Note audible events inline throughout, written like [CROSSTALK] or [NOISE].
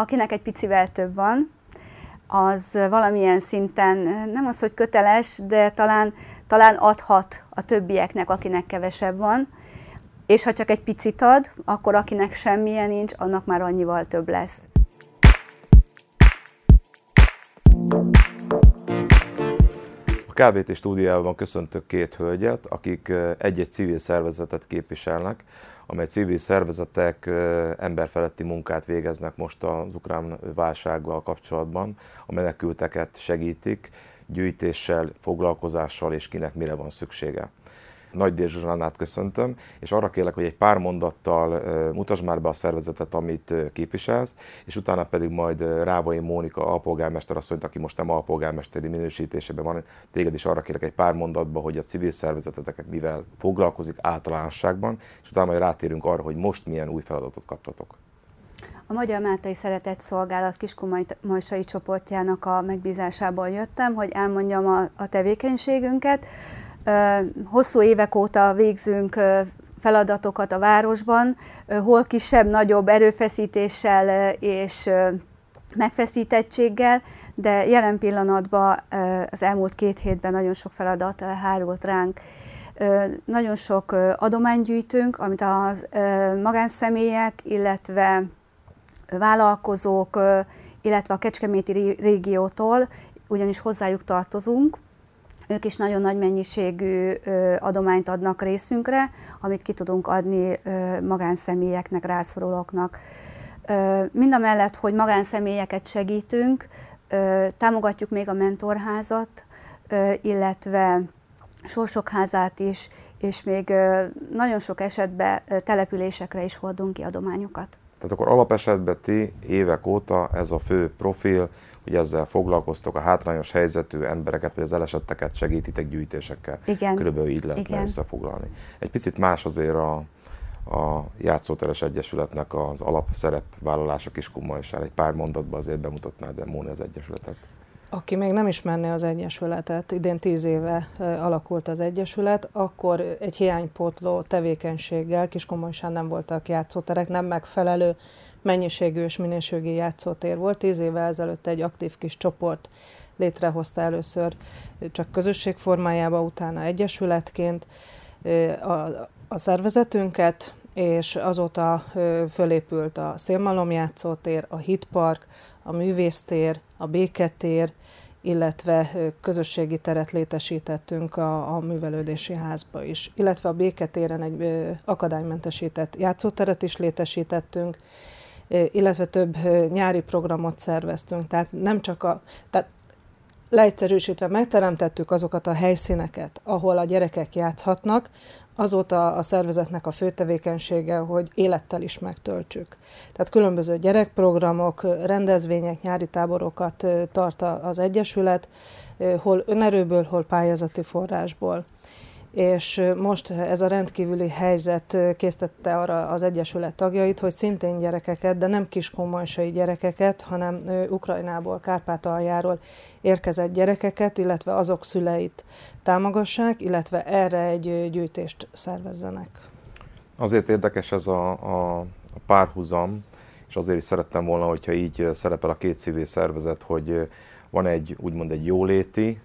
akinek egy picivel több van, az valamilyen szinten nem az, hogy köteles, de talán, talán adhat a többieknek, akinek kevesebb van, és ha csak egy picit ad, akkor akinek semmilyen nincs, annak már annyival több lesz. A KBT stúdiában köszöntök két hölgyet, akik egy-egy civil szervezetet képviselnek, amely civil szervezetek emberfeletti munkát végeznek most az ukrán válsággal kapcsolatban, a menekülteket segítik, gyűjtéssel, foglalkozással és kinek mire van szüksége. Nagy D. Zsuzsánát köszöntöm, és arra kérlek, hogy egy pár mondattal mutasd már be a szervezetet, amit képviselsz, és utána pedig majd Rávai Mónika alpolgármester asszonyt, aki most nem alpolgármesteri minősítésében van, téged is arra kérlek egy pár mondatba, hogy a civil szervezeteteket mivel foglalkozik általánosságban, és utána majd rátérünk arra, hogy most milyen új feladatot kaptatok. A Magyar Máltai Szeretett Szolgálat Kiskumajsai csoportjának a megbízásából jöttem, hogy elmondjam a, a tevékenységünket. Hosszú évek óta végzünk feladatokat a városban, hol kisebb, nagyobb erőfeszítéssel és megfeszítettséggel, de jelen pillanatban az elmúlt két hétben nagyon sok feladat hárult ránk. Nagyon sok adományt gyűjtünk, amit a magánszemélyek, illetve vállalkozók, illetve a Kecskeméti régiótól, ugyanis hozzájuk tartozunk, ők is nagyon nagy mennyiségű adományt adnak részünkre, amit ki tudunk adni magánszemélyeknek, rászorulóknak. Mindamellett, hogy magánszemélyeket segítünk, támogatjuk még a mentorházat, illetve sorsokházát is, és még nagyon sok esetben településekre is hordunk ki adományokat. Tehát akkor alapesetben ti évek óta ez a fő profil, hogy ezzel foglalkoztok, a hátrányos helyzetű embereket, vagy az elesetteket segítitek gyűjtésekkel. Igen. Körülbelül így lehetne Igen. összefoglalni. Egy picit más azért a, a Játszóteres Egyesületnek az alapszerepvállalása Kiskunmajsán. Egy pár mondatban azért bemutatnád de Móni az Egyesületet. Aki még nem ismerné az Egyesületet, idén tíz éve alakult az Egyesület, akkor egy hiánypótló tevékenységgel Kiskomolysán nem voltak játszóterek, nem megfelelő mennyiségű és minőségi játszótér volt. Tíz éve ezelőtt egy aktív kis csoport létrehozta először csak közösség formájába, utána egyesületként a, a szervezetünket, és azóta fölépült a Szélmalom játszótér, a Hitpark, a Művésztér, a Béketér, illetve közösségi teret létesítettünk a, a művelődési házba is. Illetve a Béketéren egy akadálymentesített játszóteret is létesítettünk, illetve több nyári programot szerveztünk. Tehát nem csak a, tehát leegyszerűsítve megteremtettük azokat a helyszíneket, ahol a gyerekek játszhatnak, azóta a szervezetnek a fő tevékenysége, hogy élettel is megtöltsük. Tehát különböző gyerekprogramok, rendezvények, nyári táborokat tart az Egyesület, hol önerőből, hol pályázati forrásból és most ez a rendkívüli helyzet késztette arra az Egyesület tagjait, hogy szintén gyerekeket, de nem kiskomolysai gyerekeket, hanem Ukrajnából, Kárpátaljáról érkezett gyerekeket, illetve azok szüleit támogassák, illetve erre egy gyűjtést szervezzenek. Azért érdekes ez a, a, párhuzam, és azért is szerettem volna, hogyha így szerepel a két civil szervezet, hogy van egy úgymond egy jóléti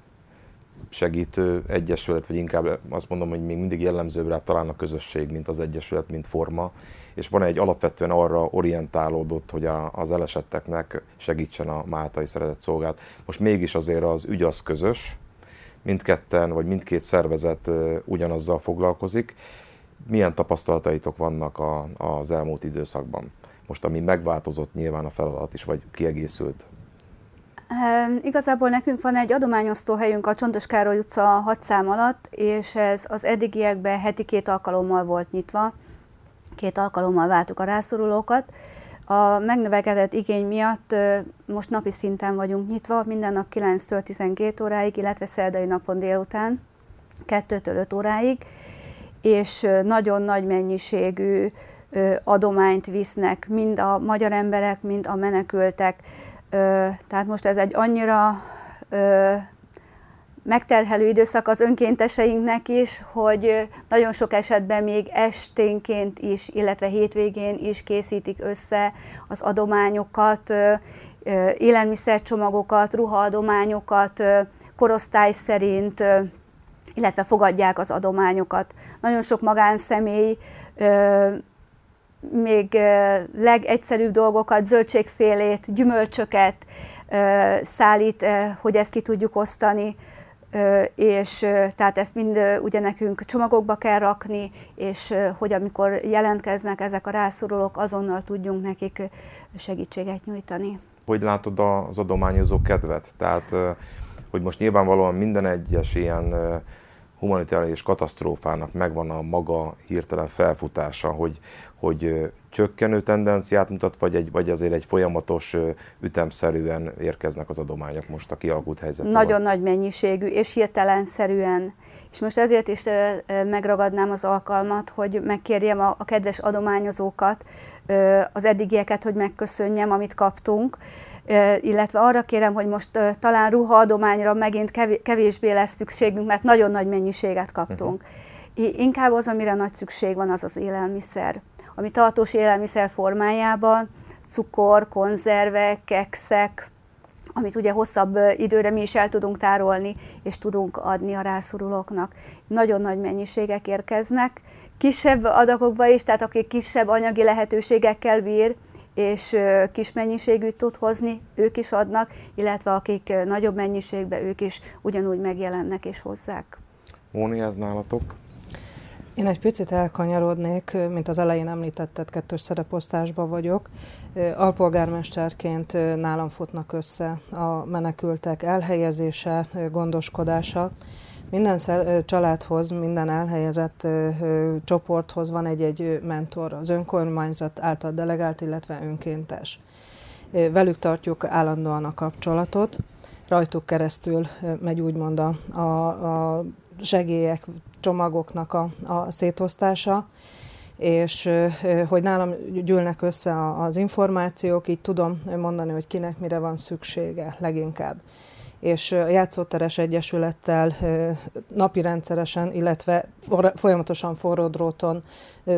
segítő egyesület, vagy inkább azt mondom, hogy még mindig jellemzőbb rá talán a közösség, mint az egyesület, mint forma, és van egy alapvetően arra orientálódott, hogy a, az elesetteknek segítsen a Máltai Szeretett Szolgált. Most mégis azért az ügy az közös, mindketten, vagy mindkét szervezet ugyanazzal foglalkozik. Milyen tapasztalataitok vannak a, az elmúlt időszakban? Most, ami megváltozott nyilván a feladat is, vagy kiegészült Igazából nekünk van egy adományosztó helyünk a Csontos Károly utca 6 szám alatt, és ez az eddigiekben heti két alkalommal volt nyitva. Két alkalommal váltuk a rászorulókat. A megnövekedett igény miatt most napi szinten vagyunk nyitva, minden nap 9-től 12 óráig, illetve szerdai napon délután 2-től 5 óráig, és nagyon nagy mennyiségű adományt visznek mind a magyar emberek, mind a menekültek, tehát most ez egy annyira megterhelő időszak az önkénteseinknek is, hogy nagyon sok esetben még esténként is, illetve hétvégén is készítik össze az adományokat, élelmiszercsomagokat, ruhaadományokat, korosztály szerint, illetve fogadják az adományokat. Nagyon sok magánszemély még legegyszerűbb dolgokat, zöldségfélét, gyümölcsöket szállít, hogy ezt ki tudjuk osztani, és tehát ezt mind ugye nekünk csomagokba kell rakni, és hogy amikor jelentkeznek ezek a rászorulók, azonnal tudjunk nekik segítséget nyújtani. Hogy látod az adományozó kedvet? Tehát, hogy most nyilvánvalóan minden egyes ilyen humanitárius katasztrófának megvan a maga hirtelen felfutása, hogy, hogy csökkenő tendenciát mutat, vagy, egy, vagy azért egy folyamatos ütemszerűen érkeznek az adományok most a kialakult helyzetben? Nagyon nagy mennyiségű és hirtelenszerűen. És most ezért is megragadnám az alkalmat, hogy megkérjem a, a kedves adományozókat, az eddigieket, hogy megköszönjem, amit kaptunk, illetve arra kérem, hogy most talán ruhaadományra megint kevésbé lesz szükségünk, mert nagyon nagy mennyiséget kaptunk. Uh-huh. Inkább az, amire nagy szükség van, az az élelmiszer. Ami tartós élelmiszer formájában, cukor, konzervek, kekszek, amit ugye hosszabb időre mi is el tudunk tárolni, és tudunk adni a rászorulóknak. Nagyon nagy mennyiségek érkeznek, kisebb adagokba is, tehát aki kisebb anyagi lehetőségekkel bír, és kis mennyiségűt tud hozni, ők is adnak, illetve akik nagyobb mennyiségben, ők is ugyanúgy megjelennek és hozzák. Móni, ez nálatok? Én egy picit elkanyarodnék, mint az elején említetted, kettős szereposztásban vagyok. Alpolgármesterként nálam futnak össze a menekültek elhelyezése, gondoskodása. Minden családhoz, minden elhelyezett csoporthoz van egy-egy mentor, az önkormányzat által delegált, illetve önkéntes. Velük tartjuk állandóan a kapcsolatot, rajtuk keresztül megy úgymond a, a, a segélyek, csomagoknak a, a szétosztása, és hogy nálam gyűlnek össze az információk, így tudom mondani, hogy kinek mire van szüksége leginkább és a Játszóteres Egyesülettel napi rendszeresen, illetve folyamatosan forró dróton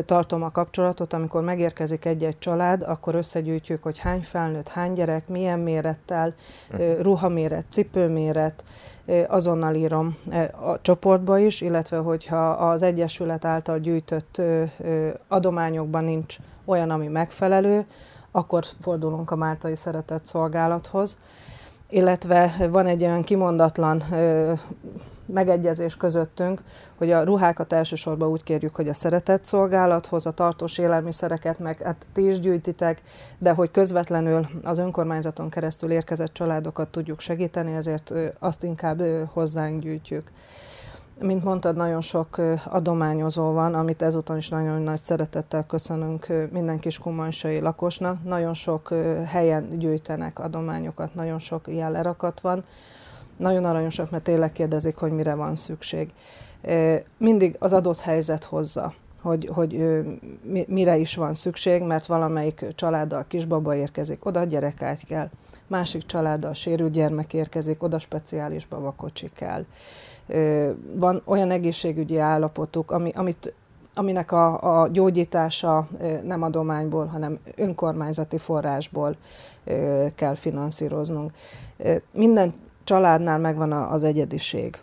tartom a kapcsolatot, amikor megérkezik egy-egy család, akkor összegyűjtjük, hogy hány felnőtt, hány gyerek, milyen mérettel, ruhaméret, cipőméret, azonnal írom a csoportba is, illetve hogyha az Egyesület által gyűjtött adományokban nincs olyan, ami megfelelő, akkor fordulunk a Máltai Szeretett Szolgálathoz, illetve van egy olyan kimondatlan megegyezés közöttünk, hogy a ruhákat elsősorban úgy kérjük, hogy a szeretett szolgálathoz, a tartós élelmiszereket meg hát ti is gyűjtitek, de hogy közvetlenül az önkormányzaton keresztül érkezett családokat tudjuk segíteni, ezért azt inkább hozzánk gyűjtjük. Mint mondtad, nagyon sok adományozó van, amit ezúton is nagyon nagy szeretettel köszönünk minden kis kumanysai lakosnak. Nagyon sok helyen gyűjtenek adományokat, nagyon sok ilyen lerakat van. Nagyon aranyosak, mert tényleg kérdezik, hogy mire van szükség. Mindig az adott helyzet hozza hogy, hogy mire is van szükség, mert valamelyik családdal kisbaba érkezik, oda gyerekágy kell. Másik családdal sérült gyermek érkezik, oda speciális babakocsi kell van olyan egészségügyi állapotuk, ami, amit, aminek a, a gyógyítása nem adományból, hanem önkormányzati forrásból kell finanszíroznunk. Minden családnál megvan az egyediség.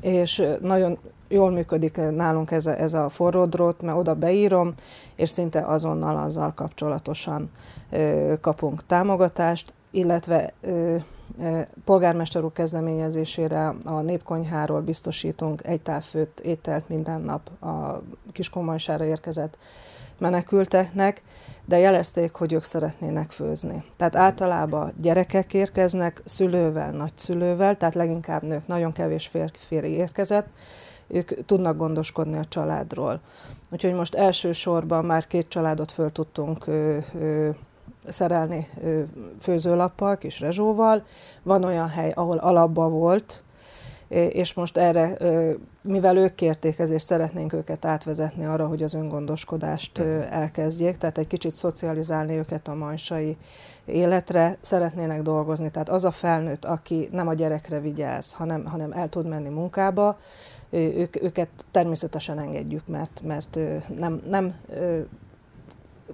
És nagyon jól működik nálunk ez a, ez a forródrót, mert oda beírom, és szinte azonnal azzal kapcsolatosan kapunk támogatást, illetve polgármester úr kezdeményezésére a népkonyháról biztosítunk egy távfőtt ételt minden nap a Kiskomajsára érkezett menekülteknek, de jelezték, hogy ők szeretnének főzni. Tehát általában gyerekek érkeznek szülővel, nagyszülővel, tehát leginkább nők, nagyon kevés férfi érkezett, ők tudnak gondoskodni a családról. Úgyhogy most elsősorban már két családot föl tudtunk ö, ö, szerelni főzőlappal, kis rezsóval. Van olyan hely, ahol alapba volt, és most erre, mivel ők kérték, ezért szeretnénk őket átvezetni arra, hogy az öngondoskodást elkezdjék, tehát egy kicsit szocializálni őket a majsai életre, szeretnének dolgozni. Tehát az a felnőtt, aki nem a gyerekre vigyáz, hanem, hanem el tud menni munkába, ők, őket természetesen engedjük, mert, mert nem, nem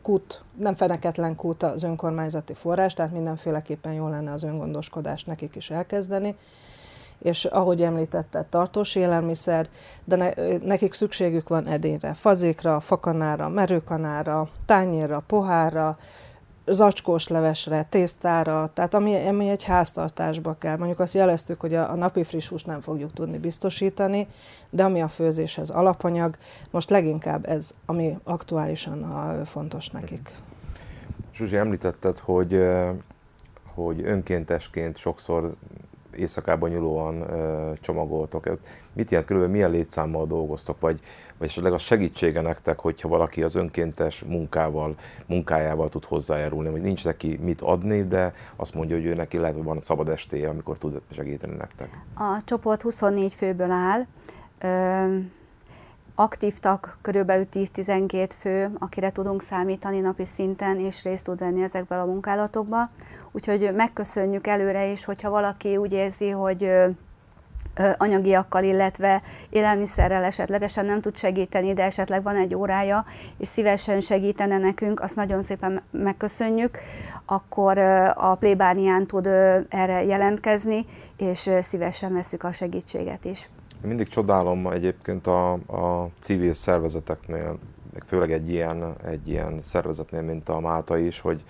kút, nem feneketlen kút az önkormányzati forrás, tehát mindenféleképpen jó lenne az öngondoskodást nekik is elkezdeni. És ahogy említette, tartós élelmiszer, de ne, nekik szükségük van edényre, fazékra, fakanára, merőkanára, tányérra, pohárra, zacskós levesre, tésztára, tehát ami, ami egy háztartásba kell. Mondjuk azt jeleztük, hogy a, a napi friss húst nem fogjuk tudni biztosítani, de ami a főzéshez alapanyag, most leginkább ez, ami aktuálisan a, fontos nekik. Zsuzsi, említetted, hogy, hogy önkéntesként sokszor éjszakában nyúlóan csomagoltok. Mit jelent, körülbelül milyen létszámmal dolgoztok, vagy, vagy esetleg a segítsége nektek, hogyha valaki az önkéntes munkával, munkájával tud hozzájárulni, hogy nincs neki mit adni, de azt mondja, hogy ő neki lehet, hogy van szabad estéje, amikor tud segíteni nektek. A csoport 24 főből áll. Ö, aktív körülbelül 10-12 fő, akire tudunk számítani napi szinten, és részt tud venni ezekben a munkálatokban. Úgyhogy megköszönjük előre is, hogyha valaki úgy érzi, hogy anyagiakkal, illetve élelmiszerrel esetlegesen nem tud segíteni, de esetleg van egy órája, és szívesen segítene nekünk, azt nagyon szépen megköszönjük, akkor a plébánián tud erre jelentkezni, és szívesen veszük a segítséget is. Mindig csodálom egyébként a, a civil szervezeteknél, főleg egy ilyen, egy ilyen szervezetnél, mint a Málta is, hogy,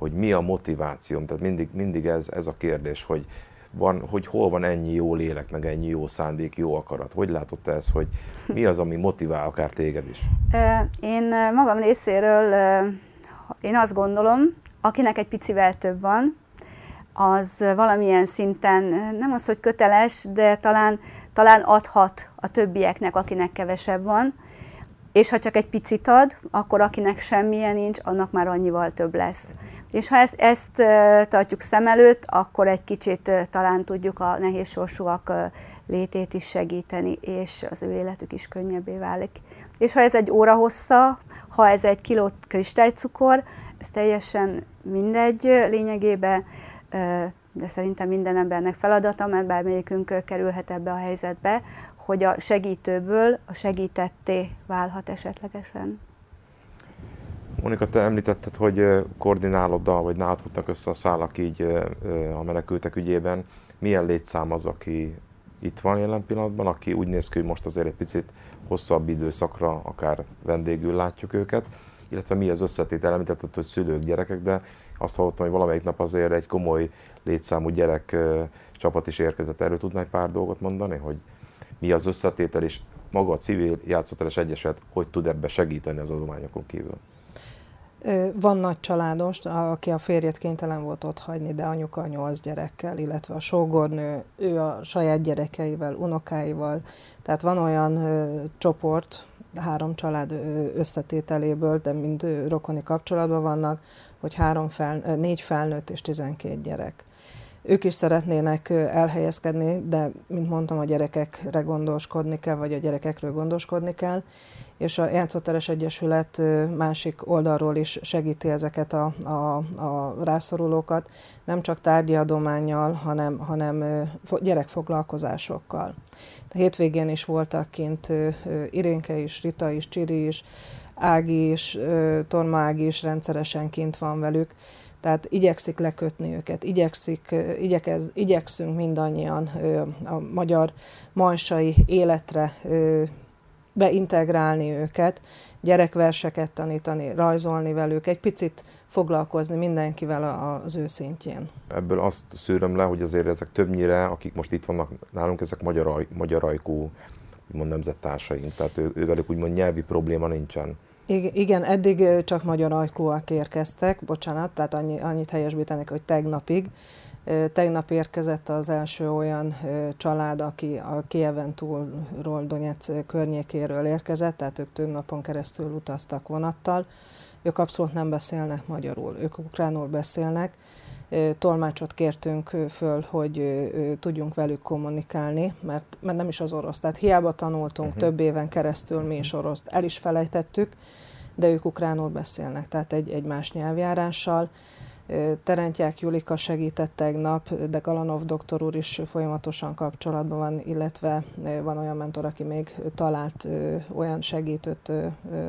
hogy mi a motivációm. Tehát mindig, mindig ez, ez a kérdés, hogy, van, hogy hol van ennyi jó lélek, meg ennyi jó szándék, jó akarat. Hogy látod te ezt, hogy mi az, ami motivál akár téged is? Én magam részéről, én azt gondolom, akinek egy picivel több van, az valamilyen szinten nem az, hogy köteles, de talán, talán adhat a többieknek, akinek kevesebb van, és ha csak egy picit ad, akkor akinek semmilyen nincs, annak már annyival több lesz. És ha ezt, ezt tartjuk szem előtt, akkor egy kicsit talán tudjuk a nehéz sorsúak létét is segíteni, és az ő életük is könnyebbé válik. És ha ez egy óra hossza, ha ez egy kiló kristálycukor, ez teljesen mindegy lényegében, de szerintem minden embernek feladata, mert bármelyikünk kerülhet ebbe a helyzetbe, hogy a segítőből a segítetté válhat esetlegesen. Monika, te említetted, hogy koordinálod, vagy nálad futnak össze a szálak így a menekültek ügyében. Milyen létszám az, aki itt van jelen pillanatban, aki úgy néz ki, hogy most azért egy picit hosszabb időszakra akár vendégül látjuk őket, illetve mi az összetétel, említetted, hogy szülők, gyerekek, de azt hallottam, hogy valamelyik nap azért egy komoly létszámú gyerek csapat is érkezett. Erről tudnál egy pár dolgot mondani, hogy mi az összetétel, és maga a civil játszóteres egyeset hogy tud ebbe segíteni az adományokon kívül? Van nagy családos, aki a férjet kénytelen volt ott hagyni, de anyuka nyolc gyerekkel, illetve a sógornő, ő a saját gyerekeivel, unokáival. Tehát van olyan ö, csoport, három család összetételéből, de mind rokoni kapcsolatban vannak, hogy három fel, négy felnőtt és tizenkét gyerek. Ők is szeretnének elhelyezkedni, de, mint mondtam, a gyerekekre gondoskodni kell, vagy a gyerekekről gondoskodni kell, és a Játszóteres Egyesület másik oldalról is segíti ezeket a, a, a rászorulókat, nem csak tárgyi adományjal, hanem, hanem gyerekfoglalkozásokkal. A hétvégén is voltak kint Irénke is, Rita is, Csiri is, Ági is, Torma Ági is rendszeresen kint van velük, tehát igyekszik lekötni őket, igyekszik, igyekez, igyekszünk mindannyian a magyar majsai életre beintegrálni őket, gyerekverseket tanítani, rajzolni velük, egy picit foglalkozni mindenkivel az ő. Ebből azt szűröm le, hogy azért ezek többnyire, akik most itt vannak nálunk, ezek magyar, magyar ajkú úgymond nemzettársaink, tehát ő, ővelük úgymond nyelvi probléma nincsen. Igen, eddig csak magyar ajkúak érkeztek, bocsánat, tehát annyi, annyit helyesbítenek, hogy tegnapig. Tegnap érkezett az első olyan család, aki a Kieven túlról, Donetsz környékéről érkezett, tehát ők több napon keresztül utaztak vonattal. Ők abszolút nem beszélnek magyarul, ők ukránul beszélnek, tolmácsot kértünk föl, hogy tudjunk velük kommunikálni, mert, mert nem is az orosz. Tehát hiába tanultunk uh-huh. több éven keresztül mi is oroszt, el is felejtettük, de ők ukránul beszélnek, tehát egy, egy más nyelvjárással. Terentják Julika segített tegnap, de Galanov doktor úr is folyamatosan kapcsolatban van, illetve van olyan mentor, aki még talált olyan segítőt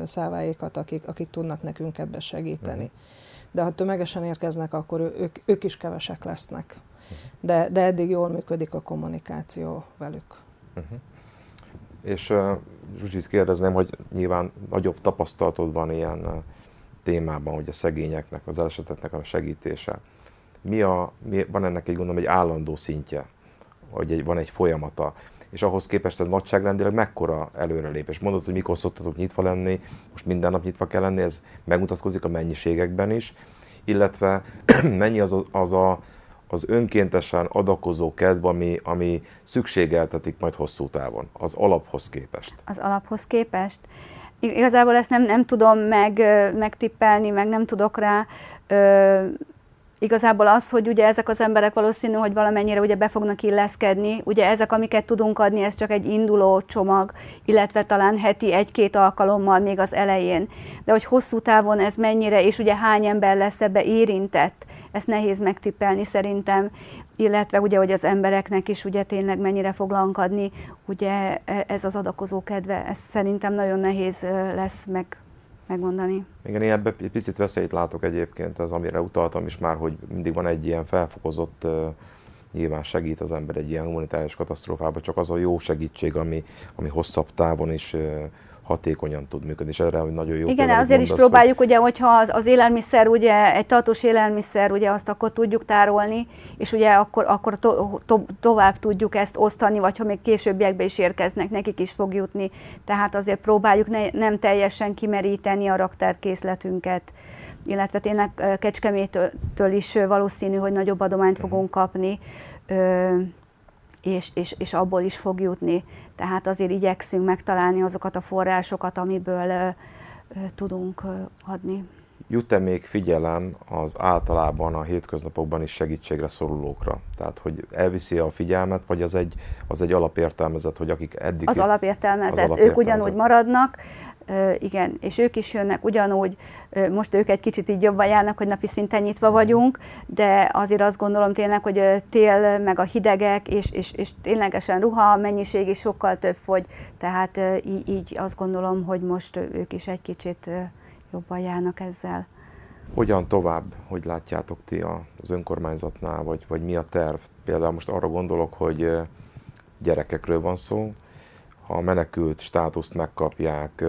száváékat, akik, akik tudnak nekünk ebbe segíteni. Uh-huh de ha tömegesen érkeznek, akkor ők, ők is kevesek lesznek. De, de eddig jól működik a kommunikáció velük. Uh-huh. És uh, Zsuzsit kérdezném, hogy nyilván nagyobb tapasztalatod van ilyen uh, témában, hogy a szegényeknek, az elesetetnek a segítése. Mi a, mi, van ennek egy gondolom egy állandó szintje, hogy egy, van egy folyamata, és ahhoz képest ez nagyságrendileg mekkora előrelépés. Mondod, hogy mikor szoktatok nyitva lenni, most minden nap nyitva kell lenni, ez megmutatkozik a mennyiségekben is, illetve [CLEARS THROAT] mennyi az az, a, az önkéntesen adakozó kedv, ami, ami szükségeltetik majd hosszú távon, az alaphoz képest. Az alaphoz képest? Igazából ezt nem, nem tudom meg, megtippelni, meg nem tudok rá Igazából az, hogy ugye ezek az emberek valószínű, hogy valamennyire ugye be fognak illeszkedni, ugye ezek, amiket tudunk adni, ez csak egy induló csomag, illetve talán heti egy-két alkalommal még az elején. De hogy hosszú távon ez mennyire, és ugye hány ember lesz ebbe érintett, ezt nehéz megtippelni szerintem, illetve ugye, hogy az embereknek is ugye tényleg mennyire fog lankadni, ugye e, ez az adakozó kedve, ez szerintem nagyon nehéz lesz meg megmondani. Igen, én ebben egy picit veszélyt látok egyébként, az amire utaltam is már, hogy mindig van egy ilyen felfokozott nyilván segít az ember egy ilyen humanitárius katasztrófába, csak az a jó segítség, ami, ami hosszabb távon is hatékonyan tud működni, és erre nagyon jó. Igen, azért mondasz, is próbáljuk, hogy... ugye, hogyha az, az élelmiszer, ugye egy tartós élelmiszer, ugye azt akkor tudjuk tárolni, és ugye akkor, akkor to, to, tovább tudjuk ezt osztani, vagy ha még későbbiekbe is érkeznek, nekik is fog jutni. Tehát azért próbáljuk ne, nem teljesen kimeríteni a raktárkészletünket illetve tényleg Kecskemétől is valószínű, hogy nagyobb adományt fogunk kapni, és, és, és abból is fog jutni. Tehát azért igyekszünk megtalálni azokat a forrásokat, amiből tudunk adni. Jut-e még figyelem az általában a hétköznapokban is segítségre szorulókra? Tehát, hogy elviszi a figyelmet, vagy az egy, az egy alapértelmezet, hogy akik eddig... Az alapértelmezet, az alapértelmezet. ők ugyanúgy maradnak, igen, és ők is jönnek ugyanúgy, most ők egy kicsit így jobban járnak, hogy napi szinten nyitva vagyunk, de azért azt gondolom tényleg, hogy tél, meg a hidegek, és, és, és ténylegesen ruha mennyiség is sokkal több fogy, tehát így, így azt gondolom, hogy most ők is egy kicsit jobban járnak ezzel. Hogyan tovább, hogy látjátok ti az önkormányzatnál, vagy, vagy mi a terv? Például most arra gondolok, hogy gyerekekről van szó, a menekült státuszt megkapják,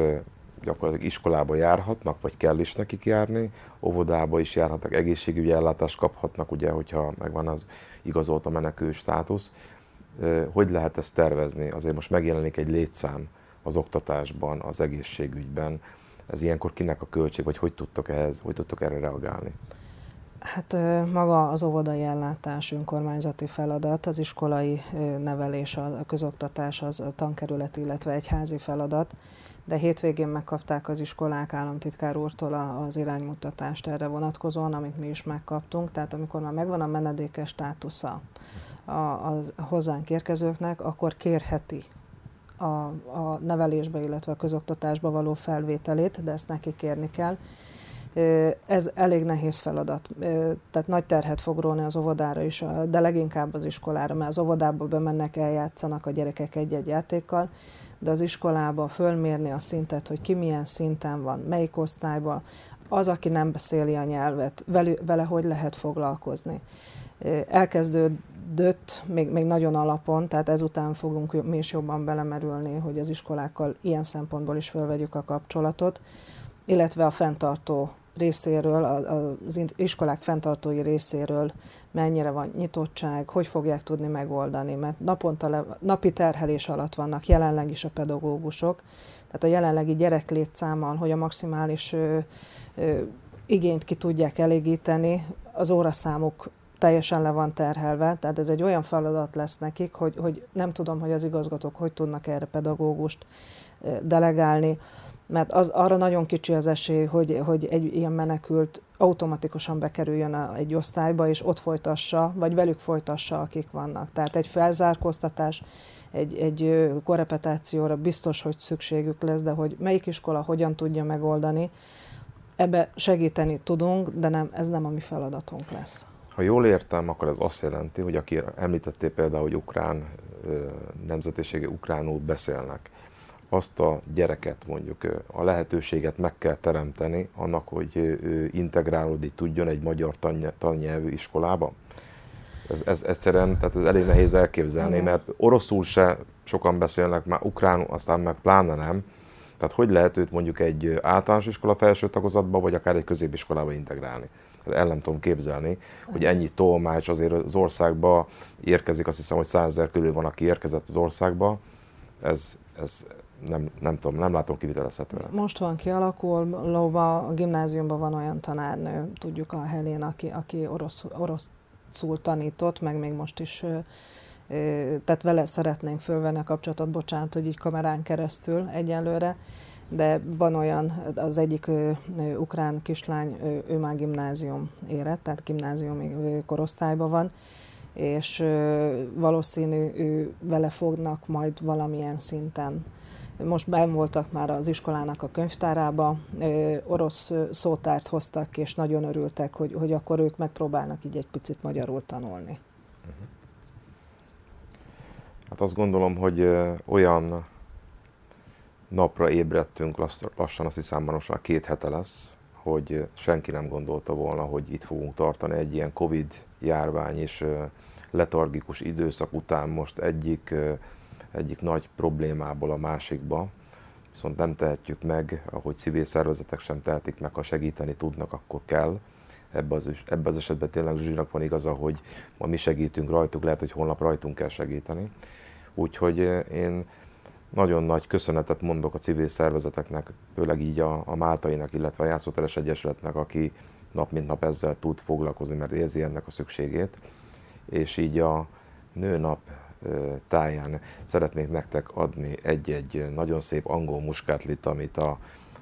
gyakorlatilag iskolába járhatnak, vagy kell is nekik járni, óvodába is járhatnak, egészségügyi ellátást kaphatnak, ugye, hogyha megvan az igazolt a menekült státusz. Hogy lehet ezt tervezni? Azért most megjelenik egy létszám az oktatásban, az egészségügyben. Ez ilyenkor kinek a költség, vagy hogy tudtok ehhez, hogy tudtok erre reagálni? Hát maga az óvodai ellátás önkormányzati feladat, az iskolai nevelés, a közoktatás az a tankerület, illetve egyházi feladat, de hétvégén megkapták az iskolák államtitkár úrtól az iránymutatást erre vonatkozóan, amit mi is megkaptunk, tehát amikor már megvan a menedékes státusza a, a hozzánk érkezőknek, akkor kérheti a, a nevelésbe, illetve a közoktatásba való felvételét, de ezt neki kérni kell ez elég nehéz feladat. Tehát nagy terhet fog róni az óvodára is, de leginkább az iskolára, mert az óvodába bemennek, eljátszanak a gyerekek egy-egy játékkal, de az iskolába fölmérni a szintet, hogy ki milyen szinten van, melyik osztályban, az, aki nem beszéli a nyelvet, vele, vele hogy lehet foglalkozni. Elkezdődött még, még nagyon alapon, tehát ezután fogunk mi is jobban belemerülni, hogy az iskolákkal ilyen szempontból is fölvegyük a kapcsolatot, illetve a fenntartó részéről, az iskolák fenntartói részéről mennyire van nyitottság, hogy fogják tudni megoldani, mert naponta le, napi terhelés alatt vannak jelenleg is a pedagógusok, tehát a jelenlegi gyereklétszámmal, hogy a maximális ö, ö, igényt ki tudják elégíteni, az óraszámuk teljesen le van terhelve, tehát ez egy olyan feladat lesz nekik, hogy, hogy nem tudom, hogy az igazgatók hogy tudnak erre pedagógust delegálni, mert az, arra nagyon kicsi az esély, hogy, hogy egy ilyen menekült automatikusan bekerüljön egy osztályba, és ott folytassa, vagy velük folytassa, akik vannak. Tehát egy felzárkóztatás, egy, egy korrepetációra biztos, hogy szükségük lesz, de hogy melyik iskola hogyan tudja megoldani, ebbe segíteni tudunk, de nem, ez nem a mi feladatunk lesz. Ha jól értem, akkor ez azt jelenti, hogy aki említettél például, hogy ukrán nemzetiségi ukránul beszélnek, azt a gyereket mondjuk a lehetőséget meg kell teremteni annak, hogy ő integrálódni tudjon egy magyar tannyelvű iskolába? Ez, ez egyszerűen, tehát ez elég nehéz elképzelni, Igen. mert oroszul se sokan beszélnek, már ukránul, aztán meg pláne nem. Tehát hogy lehet őt mondjuk egy általános iskola felső tagozatba, vagy akár egy középiskolába integrálni? Hát el nem tudom képzelni, hogy ennyi tolmács azért az országba érkezik, azt hiszem, hogy százezer körül van, aki érkezett az országba. Ez, ez nem, nem tudom, nem látom kivitelezhetően. Most van kialakulva, a gimnáziumban van olyan tanárnő, tudjuk a Helén, aki, aki orosz, oroszul tanított, meg még most is tehát vele szeretnénk fölvenni a kapcsolatot, bocsánat, hogy így kamerán keresztül egyelőre, de van olyan, az egyik ő, ő, ukrán kislány, ő, ő már gimnázium érett, tehát gimnáziumi korosztályban van, és valószínű ő vele fognak majd valamilyen szinten most ben voltak már az iskolának a könyvtárába, orosz szótárt hoztak, és nagyon örültek, hogy, hogy akkor ők megpróbálnak így egy picit magyarul tanulni. Uh-huh. Hát azt gondolom, hogy olyan napra ébredtünk lassan, azt hiszem most már két hete lesz, hogy senki nem gondolta volna, hogy itt fogunk tartani egy ilyen Covid járvány és letargikus időszak után most egyik, egyik nagy problémából a másikba. Viszont nem tehetjük meg, ahogy civil szervezetek sem tehetik meg, ha segíteni tudnak, akkor kell. Ebben az, ebbe az esetben tényleg Zsuzsinak van igaza, hogy ma mi segítünk rajtuk, lehet, hogy holnap rajtunk kell segíteni. Úgyhogy én nagyon nagy köszönetet mondok a civil szervezeteknek, főleg így a, a Máltainak, illetve a Játszóteres Egyesületnek, aki nap mint nap ezzel tud foglalkozni, mert érzi ennek a szükségét. És így a nőnap táján szeretnék nektek adni egy-egy nagyon szép angol muskátlit, amit a,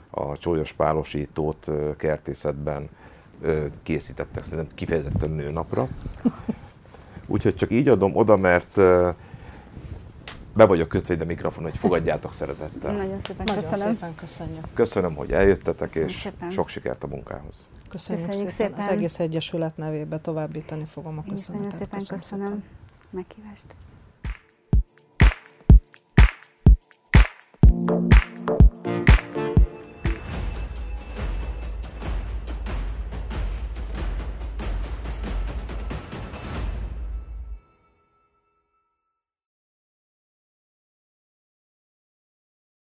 a csólyos pálosítót kertészetben készítettek, szerintem kifejezetten nőnapra. Úgyhogy csak így adom oda, mert be vagyok kötve ide mikrofon, hogy fogadjátok szeretettel. Nagyon szépen Nagyon köszönöm. szépen köszönjük. Köszönöm, hogy eljöttetek, Köszönöm és szépen. sok sikert a munkához. Köszönjük, Köszönjük szépen. szépen. Az egész Egyesület nevébe továbbítani fogom a köszönetet. nagyon szépen köszönöm, köszönöm. meghívást.